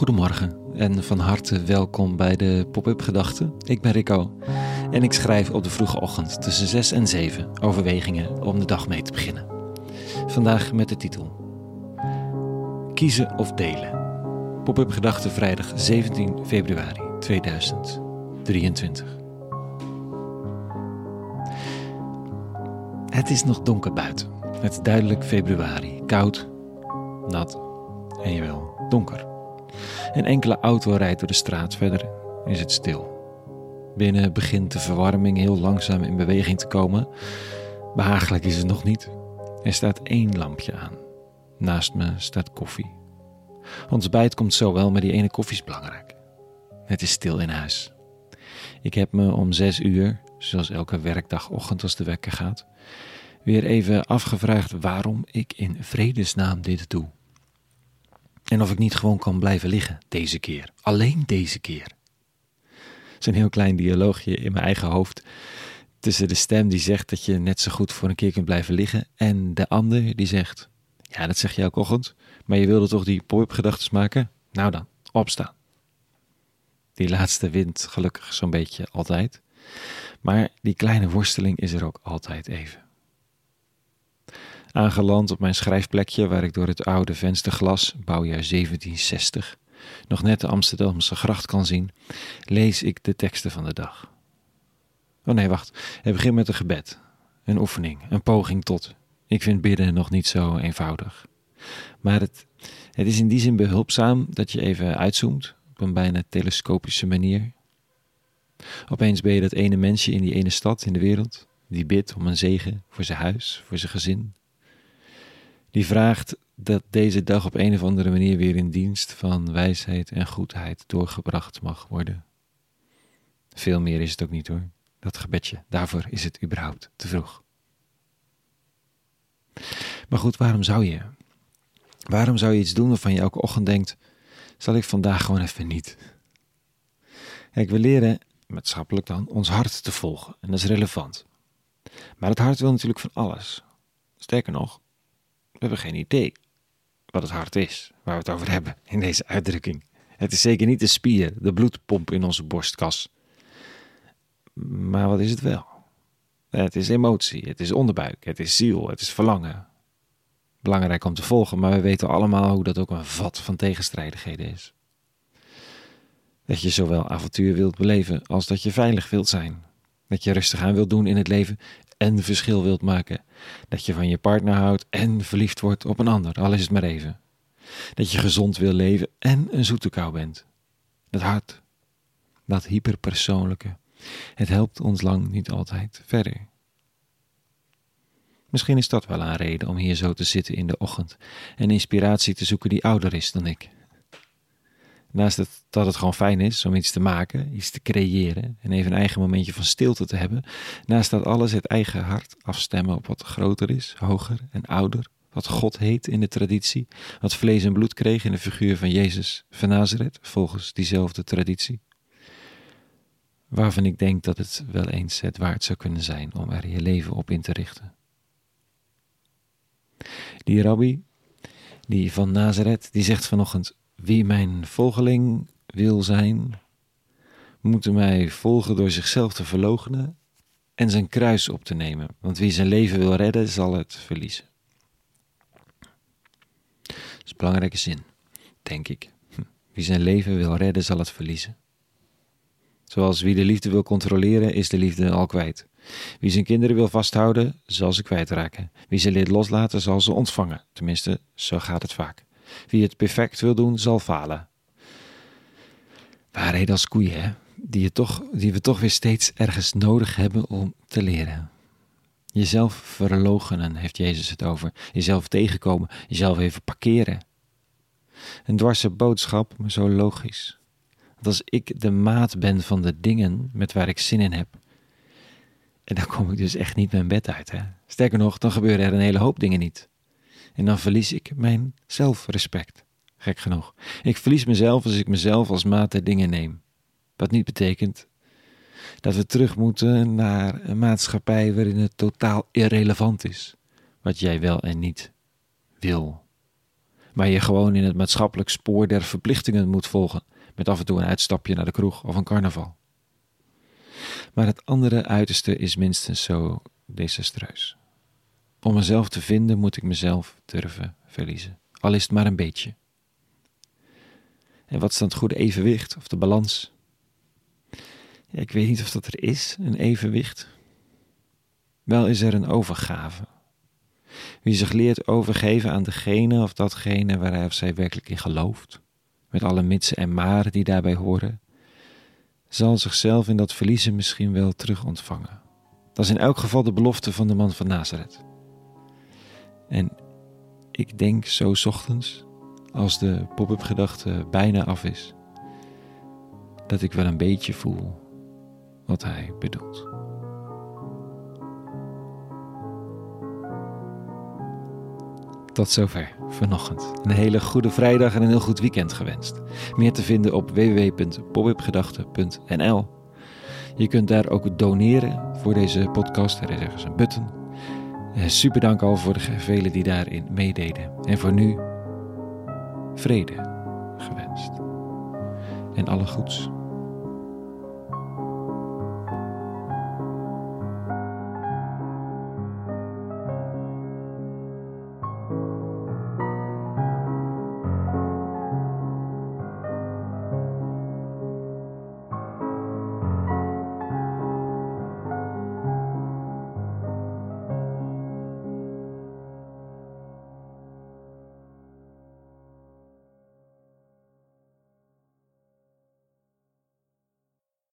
Goedemorgen en van harte welkom bij de Pop-up Gedachten. Ik ben Rico en ik schrijf op de vroege ochtend tussen 6 en 7 overwegingen om de dag mee te beginnen. Vandaag met de titel Kiezen of delen. Pop-up Gedachten vrijdag 17 februari 2023. Het is nog donker buiten. Het is duidelijk februari. Koud, nat en jawel, donker. Een enkele auto rijdt door de straat, verder is het stil. Binnen begint de verwarming heel langzaam in beweging te komen. Behagelijk is het nog niet. Er staat één lampje aan. Naast me staat koffie. Ons bijt komt zo wel, maar die ene koffie is belangrijk. Het is stil in huis. Ik heb me om zes uur, zoals elke werkdagochtend als de wekker gaat, weer even afgevraagd waarom ik in vredesnaam dit doe. En of ik niet gewoon kan blijven liggen deze keer. Alleen deze keer. Is een heel klein dialoogje in mijn eigen hoofd. Tussen de stem die zegt dat je net zo goed voor een keer kunt blijven liggen. En de ander die zegt: Ja, dat zeg je elke ochtend. Maar je wilde toch die pop-up maken? Nou dan, opstaan. Die laatste wint gelukkig zo'n beetje altijd. Maar die kleine worsteling is er ook altijd even. Aangeland op mijn schrijfplekje waar ik door het oude vensterglas, bouwjaar 1760, nog net de Amsterdamse gracht kan zien, lees ik de teksten van de dag. Oh nee, wacht. Het begint met een gebed, een oefening, een poging tot. Ik vind bidden nog niet zo eenvoudig. Maar het, het is in die zin behulpzaam dat je even uitzoomt op een bijna telescopische manier. Opeens ben je dat ene mensje in die ene stad in de wereld, die bidt om een zegen voor zijn huis, voor zijn gezin, die vraagt dat deze dag op een of andere manier weer in dienst van wijsheid en goedheid doorgebracht mag worden. Veel meer is het ook niet hoor, dat gebedje. Daarvoor is het überhaupt te vroeg. Maar goed, waarom zou je? Waarom zou je iets doen waarvan je elke ochtend denkt: zal ik vandaag gewoon even niet? Kijk, we leren, maatschappelijk dan, ons hart te volgen en dat is relevant. Maar het hart wil natuurlijk van alles. Sterker nog, we hebben geen idee wat het hart is, waar we het over hebben in deze uitdrukking. Het is zeker niet de spier, de bloedpomp in onze borstkas. Maar wat is het wel? Het is emotie, het is onderbuik, het is ziel, het is verlangen. Belangrijk om te volgen, maar we weten allemaal hoe dat ook een vat van tegenstrijdigheden is. Dat je zowel avontuur wilt beleven als dat je veilig wilt zijn. Dat je rustig aan wilt doen in het leven en verschil wilt maken. Dat je van je partner houdt en verliefd wordt op een ander, al is het maar even. Dat je gezond wil leven en een zoete kou bent. Dat hart, dat hyperpersoonlijke, het helpt ons lang niet altijd verder. Misschien is dat wel een reden om hier zo te zitten in de ochtend en inspiratie te zoeken die ouder is dan ik. Naast het, dat het gewoon fijn is om iets te maken, iets te creëren en even een eigen momentje van stilte te hebben, naast dat alles het eigen hart afstemmen op wat groter is, hoger en ouder, wat God heet in de traditie, wat vlees en bloed kreeg in de figuur van Jezus van Nazareth, volgens diezelfde traditie. Waarvan ik denk dat het wel eens het waard zou kunnen zijn om er je leven op in te richten. Die rabbi, die van Nazareth, die zegt vanochtend: wie mijn volgeling wil zijn, moet mij volgen door zichzelf te verloochenen en zijn kruis op te nemen. Want wie zijn leven wil redden, zal het verliezen. Dat is een belangrijke zin, denk ik. Hm. Wie zijn leven wil redden, zal het verliezen. Zoals wie de liefde wil controleren, is de liefde al kwijt. Wie zijn kinderen wil vasthouden, zal ze kwijtraken. Wie ze leert loslaten, zal ze ontvangen. Tenminste, zo gaat het vaak. Wie het perfect wil doen, zal falen. Waarheden als koeien, hè? Die, je toch, die we toch weer steeds ergens nodig hebben om te leren. Jezelf verloochenen heeft Jezus het over. Jezelf tegenkomen, jezelf even parkeren. Een dwarse boodschap, maar zo logisch. Want als ik de maat ben van de dingen met waar ik zin in heb, en dan kom ik dus echt niet mijn bed uit. Hè? Sterker nog, dan gebeuren er een hele hoop dingen niet. En dan verlies ik mijn zelfrespect. Gek genoeg. Ik verlies mezelf als ik mezelf als maat der dingen neem. Wat niet betekent dat we terug moeten naar een maatschappij waarin het totaal irrelevant is wat jij wel en niet wil. maar je gewoon in het maatschappelijk spoor der verplichtingen moet volgen, met af en toe een uitstapje naar de kroeg of een carnaval. Maar het andere uiterste is minstens zo desastreus. Om mezelf te vinden moet ik mezelf durven verliezen, al is het maar een beetje. En wat is dan het goede evenwicht of de balans? Ik weet niet of dat er is, een evenwicht. Wel is er een overgave. Wie zich leert overgeven aan degene of datgene waar hij of zij werkelijk in gelooft, met alle mitsen en maren die daarbij horen, zal zichzelf in dat verliezen misschien wel terug ontvangen. Dat is in elk geval de belofte van de man van Nazareth. En ik denk zo ochtends, als de pop-up gedachte bijna af is, dat ik wel een beetje voel wat hij bedoelt. Tot zover vanochtend. Een hele goede vrijdag en een heel goed weekend gewenst. Meer te vinden op www.popupgedachten.nl. Je kunt daar ook doneren voor deze podcast. Er is ergens een button. Eh, super dank al voor de velen die daarin meededen. En voor nu vrede gewenst. En alle goeds.